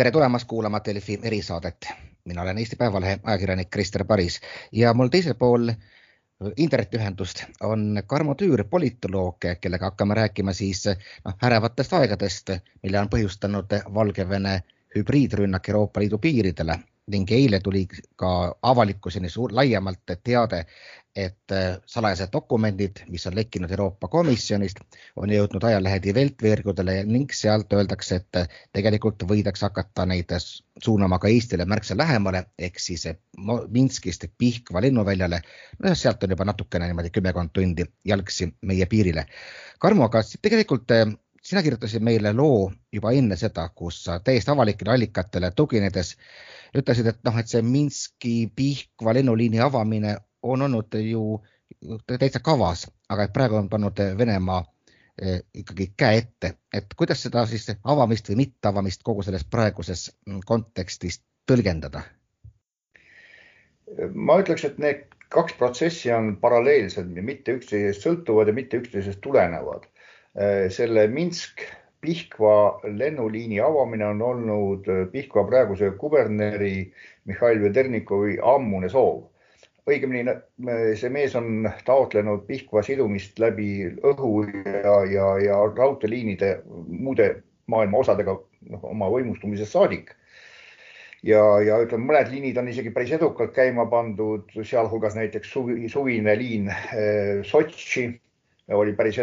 tere tulemast kuulama Delfi erisaadet. mina olen Eesti Päevalehe ajakirjanik Krister Paris ja mul teisel pool internetiühendust on Karmo Tüür, politoloog, kellega hakkame rääkima siis noh, ärevatest aegadest, mille on põhjustanud Valgevene hübriidrünnak Euroopa Liidu piiridele ning eile tuli ka avalikkuseni suur, laiemalt teade, et äh, salajased dokumendid, mis on lekkinud Euroopa Komisjonist, on jõudnud ajalehe Die Welt veergudele ning sealt öeldakse, et äh, tegelikult võidakse hakata neid suunama ka Eestile märksa lähemale ehk siis äh, Minskist Pihkva lennuväljale. no sealt on juba natukene niimoodi kümmekond tundi jalgsi meie piirile. Karmo, aga tegelikult sina kirjutasid meile loo juba enne seda, kus sa täiesti avalikele allikatele tuginedes ütlesid, et noh, et see Minski Pihkva lennuliini avamine on olnud ju täitsa kavas, aga et praegu on pannud Venemaa eh, ikkagi käe ette, et kuidas seda siis avamist või mitteavamist kogu selles praeguses kontekstis tõlgendada? ma ütleks, et need kaks protsessi on paralleelsed, mitte üksteisest sõltuvad ja mitte üksteisest tulenevad. Eh, selle Minsk Pihkva lennuliini avamine on olnud Pihkva praeguse kuberneri Mihhail Vedernikovi ammune soov õigemini see mees on taotlenud Pihkva sidumist läbi õhu ja, ja, ja raudteeliinide muude maailma osadega noh, oma võimustumisest saadik. ja, ja ütleme, mõned liinid on isegi päris edukalt käima pandud, sealhulgas näiteks suvi, suvine liin eh, Sotši oli päris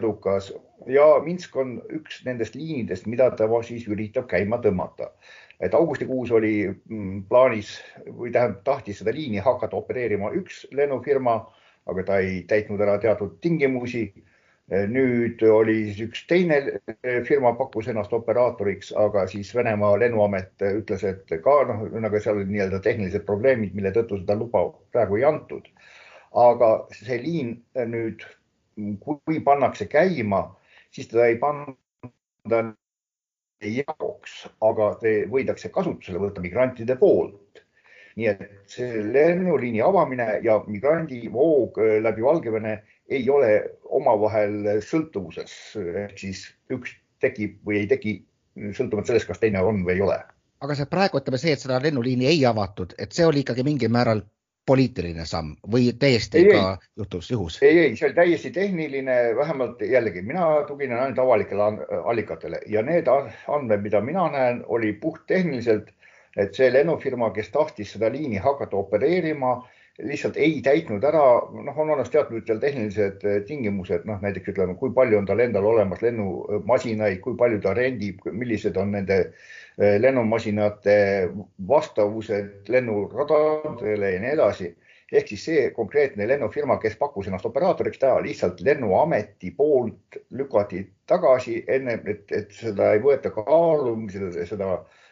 edukas ja Minsk on üks nendest liinidest, mida ta siis üritab käima tõmmata et augustikuus oli mm, plaanis või tähendab, tahtis seda liini hakata opereerima üks lennufirma, aga ta ei täitnud ära teatud tingimusi. nüüd oli üks teine firma pakkus ennast operaatoriks, aga siis Venemaa lennuamet ütles, et ka noh, ühesõnaga seal olid nii-öelda tehnilised probleemid, mille tõttu seda luba praegu ei antud. aga see liin nüüd, kui pannakse käima, siis teda ei panda jaoks, aga võidakse kasutusele võtta migrantide poolt. nii et see lennuliini avamine ja migrandivoog äh, läbi Valgevene ei ole omavahel sõltuvuses, ehk siis üks tekib või ei teki, sõltuvalt sellest, kas teine on või ei ole. aga see praegu ütleme see, et seda lennuliini ei avatud, et see oli ikkagi mingil määral poliitiline samm või täiesti ei, ka juhtus juhus? ei, ei, see oli täiesti tehniline, vähemalt jällegi mina tuginen ainult avalikele allikatele ja need andmed, mida mina näen, oli puhttehniliselt, et see lennufirma, kes tahtis seda liini hakata opereerima, lihtsalt ei täitnud ära, noh, on olemas teatud tehnilised eh, tingimused, noh näiteks ütleme, kui palju on tal endal olemas lennumasinaid, kui palju ta rendib, millised on nende Eh, lennumasinate vastavused lennuradadele ja nii edasi. ehk siis see konkreetne lennufirma, kes pakkus ennast operaatoriks, ta lihtsalt lennuameti poolt lükati tagasi enne, et, et seda ei võeta kaalumisele, seda, seda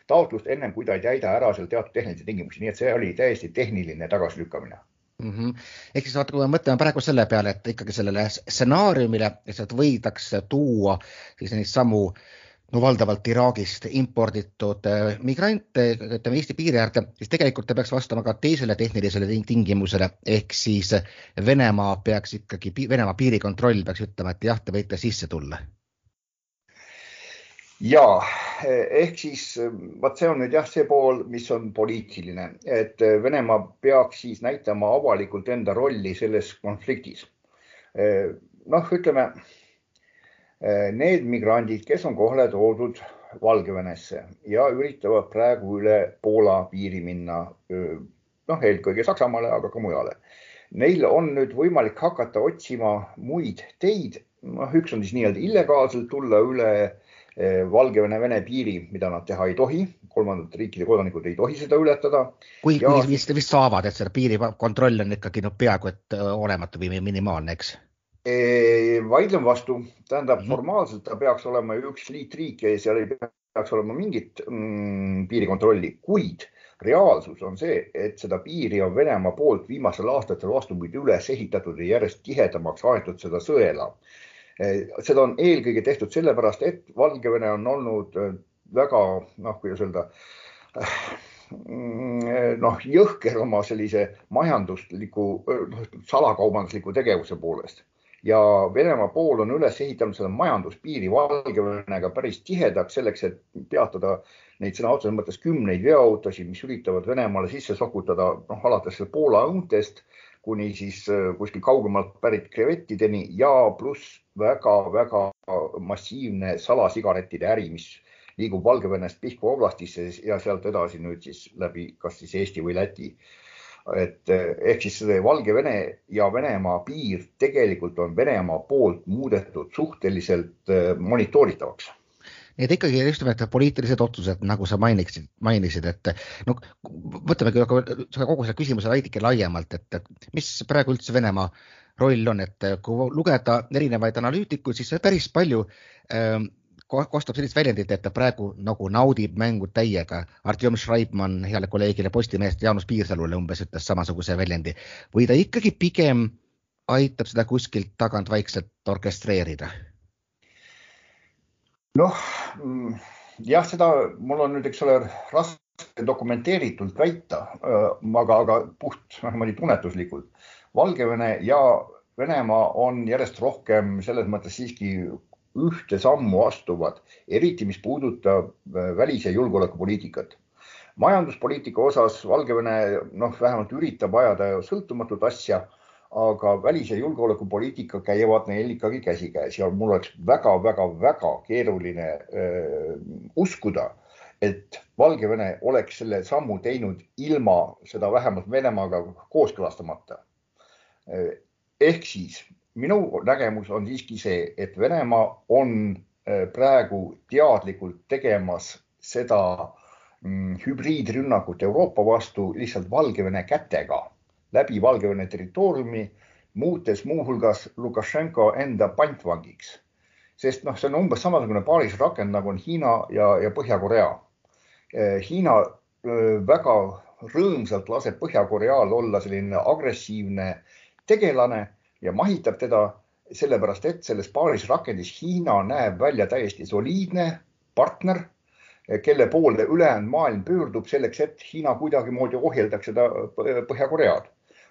taotlust ennem kui ta ei täida ära seal teatud tehnilisi tingimusi, nii et see oli täiesti tehniline tagasilükkamine mm. -hmm. ehk siis vaata, kui me mõtleme praegu selle peale, et ikkagi sellele stsenaariumile, et võidakse tuua siis neid samu no valdavalt Iraagist imporditud äh, migrante, ütleme Eesti piiri äärde, siis tegelikult ta peaks vastama ka teisele tehnilisele tingimusele ehk siis Venemaa peaks ikkagi, Venemaa piirikontroll peaks ütlema, et jah, te võite sisse tulla. Ja ehk siis vot see on nüüd jah, see pool, mis on poliitiline, et Venemaa peaks siis näitama avalikult enda rolli selles konfliktis. noh, ütleme need migrandid, kes on kohale toodud Valgevenesse ja üritavad praegu üle Poola piiri minna, noh, eelkõige Saksamaale, aga ka mujale. Neil on nüüd võimalik hakata otsima muid teid, noh, üks on siis nii-öelda illegaalselt tulla üle Valgevene-Vene piiri, mida nad teha ei tohi, kolmandate riikide kodanikud ei tohi seda ületada. kui ja..., vist, vist saavad, et selle piirikontroll on ikkagi noh, peaaegu et olematu või minimaalne, eks vaidlen vastu, tähendab -hmm. formaalselt ta peaks olema üks liitriik ja seal ei peaks olema mingit mm, piirikontrolli, kuid reaalsus on see, et seda piiri on Venemaa poolt viimastel aastatel vastupidi üles ehitatud ja järjest tihedamaks aetud seda sõela. Seda on eelkõige tehtud sellepärast, et Valgevene on olnud väga noh, kuidas öelda noh, jõhker oma sellise majandusliku noh, salakaubandusliku tegevuse poolest. Ja Venemaa pool on üles ehitanud seda majanduspiiri Valgevenega päris tihedaks selleks, et peatada neid sõna otseses mõttes kümneid veoautosid, mis üritavad Venemaale sisse sokutada, noh, alates Poola õuntest kuni siis kuskil kaugemalt pärit krevettideni ja pluss väga-väga massiivne salasigarettide äri, mis liigub Valgevenest Pihkva oblastisse ja sealt edasi nüüd siis läbi kas siis Eesti või Läti. Et eh, ehk siis Valgevene ja Venemaa piir tegelikult on Venemaa poolt muudetud suhteliselt eh, monitooritavaks Need ikkagi just nimelt poliitilised otsused, nagu sa mainisid, mainisid, et no võtamegi kogu selle küsimuse veidike laiemalt, et mis praegu üldse Venemaa roll on, et kui lugeda erinevaid analüütikuid, siis päris palju ähm, kostab sellist väljendit, et ta praegu nagu naudib mängu täiega. Artjom Schreibmann heale kolleegile Postimehest Jaanus Piirsalule umbes ütles samasuguse väljendi või ta ikkagi pigem aitab seda kuskilt tagant vaikselt orkestreerida? noh, jah, seda mul on nüüd, eks ole, raske dokumenteeritult väita, aga, aga puht niimoodi tunnetuslikult. Valgevene ja Venemaa on järjest rohkem selles mõttes siiski ühte sammu astuvad, eriti mis puudutab välis- ja julgeolekupoliitikat. majanduspoliitika osas Valgevene noh, vähemalt üritab ajada sõltumatut asja, aga välis- ja julgeolekupoliitika käivad neil ikkagi käsikäes ja mul oleks väga-väga-väga keeruline öö, uskuda, et Valgevene oleks selle sammu teinud ilma seda vähemalt Venemaaga kooskõlastamata. Ehk siis minu nägemus on siiski see, et Venemaa on praegu teadlikult tegemas seda mm, hübriidrünnakut Euroopa vastu lihtsalt Valgevene kätega läbi Valgevene territooriumi, muutes muuhulgas Lukašenko enda pantvangiks. sest noh, see on umbes samasugune paarisrakend nagu on Hiina ja, ja Põhja-Korea. Äh, Hiina väga rõõmsalt laseb Põhja-Koreal olla selline agressiivne tegelane ja mahitab teda sellepärast, et selles paaris rakendis Hiina näeb välja täiesti soliidne partner, kelle poole ülejäänud maailm pöördub selleks, et Hiina kuidagimoodi ohjeldaks seda Põhja-Koread.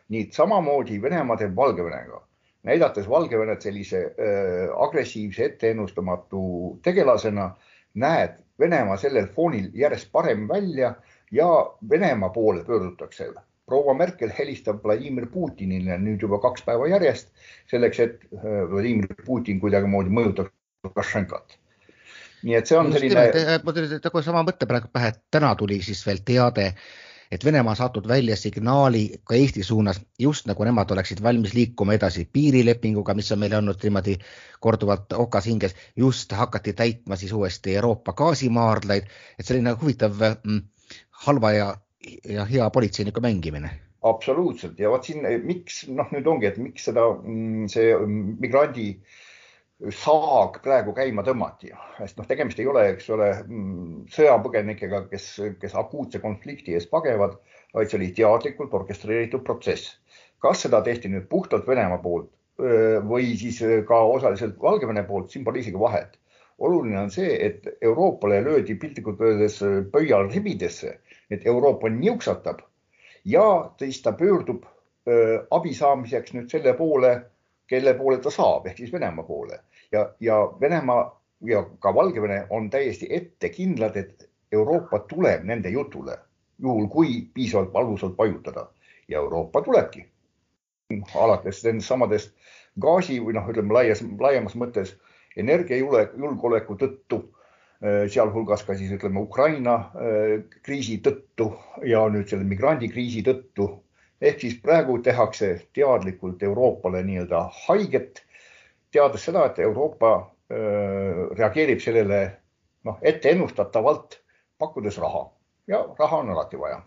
Nii samamoodi Venemaa teeb Valgevenega, näidates Valgevenet sellise äh, agressiivse, etteennustamatu tegelasena, näeb Venemaa sellel foonil järjest parem välja ja Venemaa poole pöördutakse proua Merkel helistab Vladimir Putinile nüüd juba kaks päeva järjest selleks, et äh, Vladimir Putin kuidagimoodi mõjutaks Lukašenkat. nii et see on selline. mul tuli kohe sama mõte praegu pähe, et täna tuli siis veel teade, et Venemaa saatnud välja signaali ka Eesti suunas, just nagu nemad oleksid valmis liikuma edasi piirilepinguga, mis on meile olnud niimoodi korduvalt okas hinges, just hakati täitma siis uuesti Euroopa gaasimaardlaid, et selline huvitav mm, halva ja ja hea politseiniku mängimine. absoluutselt ja vot siin, miks noh, nüüd ongi, et miks seda, mm, see migrandi saag praegu käima tõmmati, sest noh, tegemist ei ole, eks ole, mm, sõjapõgenikega, kes, kes akuutse konflikti ees pagevad, vaid see oli teadlikult orkestreeritud protsess. kas seda tehti nüüd puhtalt Venemaa poolt või siis ka osaliselt Valgevene poolt, siin pole isegi vahet. oluline on see, et Euroopale löödi piltlikult öeldes pöial ribidesse et Euroopa niuksatab ja siis ta pöördub öö, abi saamiseks nüüd selle poole, kelle poole ta saab ehk siis Venemaa poole ja, ja Venemaa ja ka Valgevene on täiesti ettekindlad, et Euroopa tuleb nende jutule, juhul kui piisavalt valusalt vajutada ja Euroopa tulebki. alates nendest samadest gaasi või noh, ütleme laias, laiemas mõttes energiajulgeoleku tõttu Äh, sealhulgas ka siis ütleme Ukraina äh, kriisi tõttu ja nüüd selle migrandikriisi tõttu. ehk siis praegu tehakse teadlikult Euroopale nii-öelda haiget, teades seda, et Euroopa äh, reageerib sellele noh, etteennustatavalt, pakkudes raha. Ja raha on alati vaja.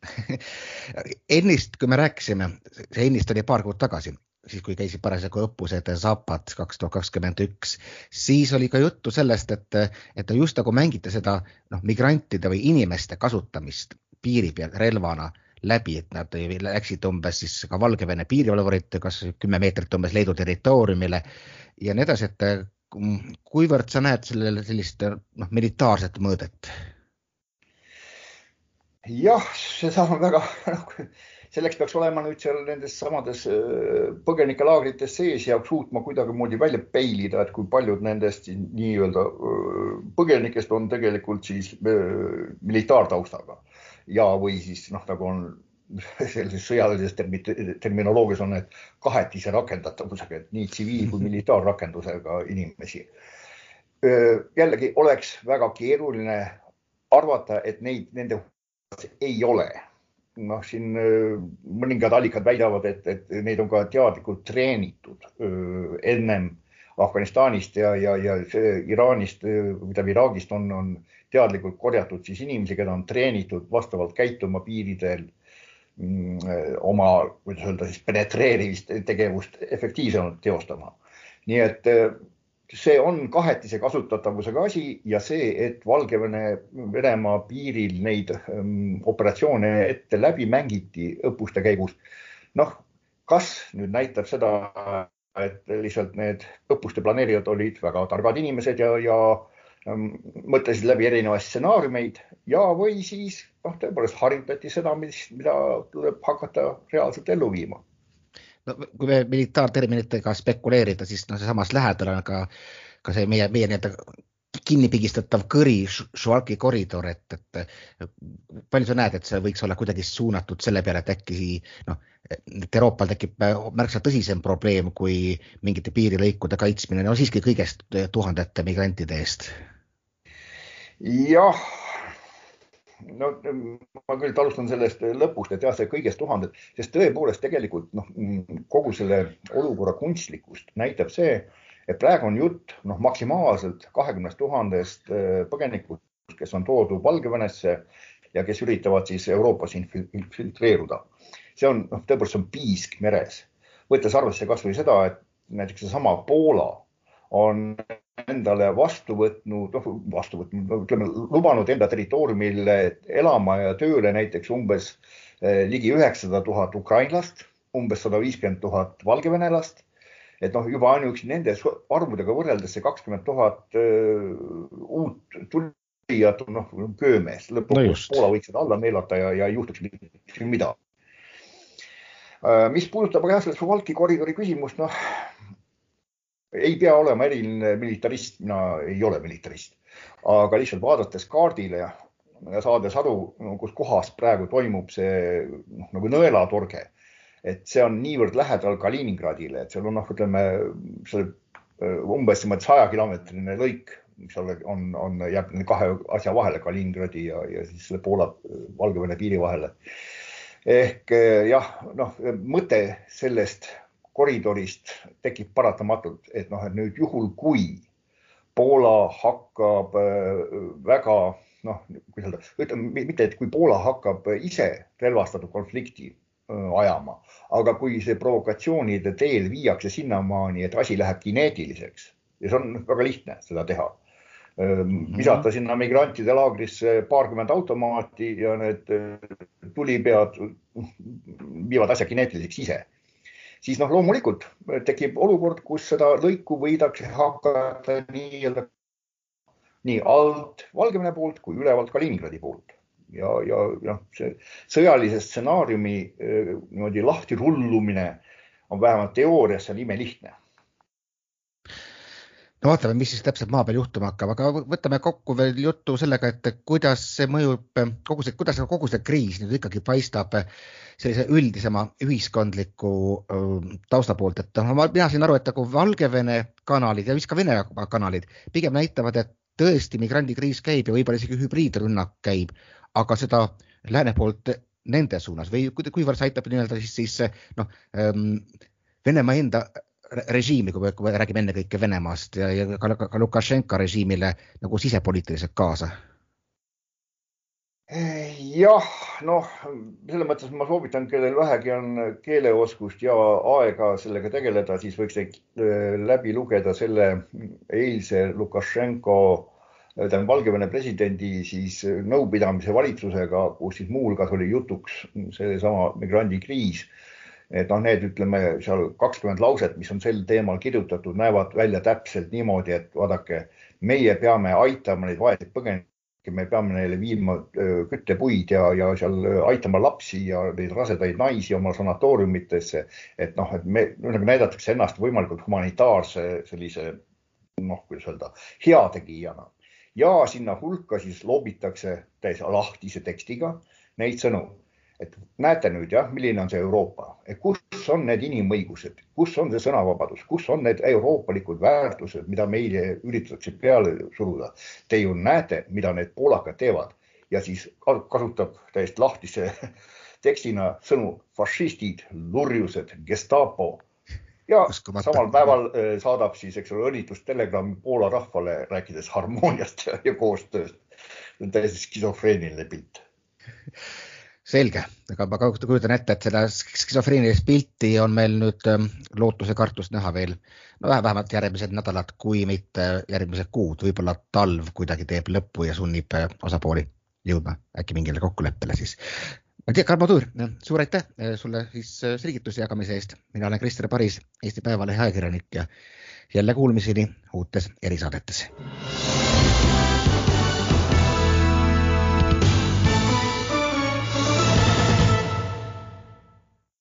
Ennist, kui me rääkisime, see ennist oli paar kuud tagasi, siis kui käisid parasjagu õppused Zapad kaks tuhat kakskümmend üks, siis oli ka juttu sellest, et, et just nagu mängite seda noh, migrantide või inimeste kasutamist piiri peal relvana läbi, et nad läksid umbes siis ka Valgevene piirivalvurid, kas kümme meetrit umbes Leedu territooriumile ja nii edasi, et kuivõrd sa näed sellele sellist noh, militaarset mõõdet? jah, on väga noh, selleks peaks olema nüüd seal nendes samades äh, põgenikelaagrites sees ja suutma kuidagimoodi välja peilida, et kui paljud nendest nii-öelda äh, põgenikest on tegelikult siis äh, militaartaustaga ja, või siis noh, nagu on sellises sõjalises termi terminoloogias on need kahetise rakendatavusega, et nii tsiviil kui militaarrakendusega inimesi. jällegi oleks väga keeruline arvata, et neid nende ei ole noh, siin mõningad allikad väidavad, et, et neid on ka teadlikult treenitud ennem Afganistanist ja, ja, ja Iraanist, tähendab Iraagist on, on teadlikult korjatud siis inimesi, keda on treenitud vastavalt käituma piiridel mm, oma, kuidas öelda siis penetreerimist tegevust efektiivsemalt teostama. nii et see on kahetise kasutatavusega asi ja see, et Valgevene-Venemaa piiril neid ähm, operatsioone ette läbi mängiti õppuste käigus. noh, kas nüüd näitab seda, et lihtsalt need õppuste planeerijad olid väga targad inimesed ja, ja mõtlesid läbi erinevaid stsenaariumeid ja, või siis noh, tõepoolest harjutati seda, mis, mida tuleb hakata reaalselt ellu viima no kui me militaarterminitega spekuleerida, siis noh, seesamas lähedal on ka, ka see meie, meie nii-öelda kinnipigistatav kõri, Šuvalki koridor, et, et palju sa näed, et see võiks olla kuidagi suunatud selle peale, et äkki noh, et Euroopal tekib märksa tõsisem probleem kui mingite piirilõikude kaitsmine, no siiski kõigest tuhandete migrantide eest. Jah no ma kõigepealt alustan sellest lõpust, et jah, see kõigest tuhanded, sest tõepoolest tegelikult noh, kogu selle olukorra kunstlikkust näitab see, et praegu on jutt noh, maksimaalselt kahekümnest tuhandest äh, põgenikust, kes on toodud Valgevenesse ja kes üritavad siis Euroopas infiltreeruda. see on noh, tõepoolest see on piisk meres, võttes arvesse kasvõi seda, et näiteks seesama Poola on endale vastu võtnud, noh vastu võtnud, ütleme lubanud enda territooriumil elama ja tööle näiteks umbes eh, ligi üheksasada tuhat ukrainlast, umbes sada viiskümmend tuhat valgevenelast. et noh, juba ainuüksi nende arvudega võrreldes see kakskümmend tuhat eh, uut tulijat on noh köömees, lõpuks no Poola võiks seda alla neelata ja, ja ei juhtuks midagi. Eh, mis puudutab jah, selle Suwalki koridori küsimust, noh ei pea olema eriline militarist, mina ei ole militarist, aga lihtsalt vaadates kaardile ja, ja saades aru, kus kohas praegu toimub see noh, nagu nõelatorge, et see on niivõrd lähedal Kaliningradile, et seal on noh, ütleme see äh, umbes niimoodi sajakilomeetrine lõik, mis on, on, jääb kahe asja vahele, Kaliningradi ja, ja siis selle Poola-Valgevene piiri vahele. ehk jah, noh, mõte sellest koridorist tekib paratamatult, et noh, et nüüd juhul, kui Poola hakkab äh, väga noh, kuidas öelda, ütleme mitte, et kui Poola hakkab ise relvastatud konflikti äh, ajama, aga kui see provokatsioonide teel viiakse sinnamaani, et asi läheb kineetiliseks ja see on väga lihtne seda teha äh, mhm. visata sinna migrantide laagrisse paarkümmend automaati ja need tulipead viivad asja kineetiliseks ise siis noh, loomulikult tekib olukord, kus seda lõiku võidakse hakata nii-öelda nii alt Valgevene poolt kui ülevalt Kaliningradi poolt. Ja, ja noh, see sõjalise stsenaariumi eh, niimoodi lahti rullumine on vähemalt teoorias seal imelihtne no vaatame, mis siis täpselt maa peal juhtuma hakkab, aga võtame kokku veel juttu sellega, et kuidas see mõjub, kogu see, kuidas kogu see kriis nüüd ikkagi paistab sellise üldisema ühiskondliku tausta poolt, et noh, mina sain aru, et nagu Valgevene kanalid ja vist ka Vene kanalid pigem näitavad, et tõesti migrandikriis käib ja võib-olla isegi hübriidrünnak käib, aga seda lääne poolt nende suunas või kuivõrd see aitab nii-öelda siis, siis noh, Venemaa enda režiimi, kui me, kui me räägime ennekõike Venemaast ja, ja ka, ka Lukašenka režiimile nagu sisepoliitiliselt kaasa? jah, noh, selles mõttes ma soovitan, kellel vähegi on keeleoskust ja aega sellega tegeleda, siis võiks läbi lugeda selle eilse Lukašenko, tähendab Valgevene presidendi siis nõupidamise valitsusega, kus siis muuhulgas oli jutuks seesama migrandikriis et noh, need ütleme seal kakskümmend lauset, mis on sel teemal kirjutatud, näevad välja täpselt niimoodi, et vaadake, meie peame aitama neid vaeseid põgenikke, me peame neile viima küttepuid ja, ja seal aitama lapsi ja neid rasedaid naisi oma sanatooriumitesse. et noh, et me nagu näidatakse ennast võimalikult humanitaarse sellise noh, kuidas öelda, heategijana ja sinna hulka siis loobitakse täiesti lahtise tekstiga neid sõnu et näete nüüd jah, milline on see Euroopa, kus on need inimõigused, kus on see sõnavabadus, kus on need euroopalikud väärtused, mida meile üritatakse peale suruda. Te ju näete, mida need poolakad teevad ja siis kasutab täiesti lahtise tekstina sõnu fašistid, lurjused, gestapo ja Uskumata. samal päeval äh, saadab siis, eks ole, õnnitlust telegrammi Poola rahvale, rääkides harmooniast ja, koostööst. täiesti skisofreeniline pilt selge, aga ma kujutan ette, et seda skisofreenilist pilti on meil nüüd ähm, lootuse kartust näha veel, no vähemalt järgmised nädalad, kui mitte järgmised kuud, võib-olla talv kuidagi teeb lõppu ja sunnib äh, osapooli jõudma äkki mingile kokkuleppele siis. ma ei tea, Karmo Tuur, suur aitäh äh, sulle siis äh, selgituse jagamise eest. mina olen Krister Paris, Eesti Päevalehe ajakirjanik ja jälle kuulmiseni uutes erisaadetes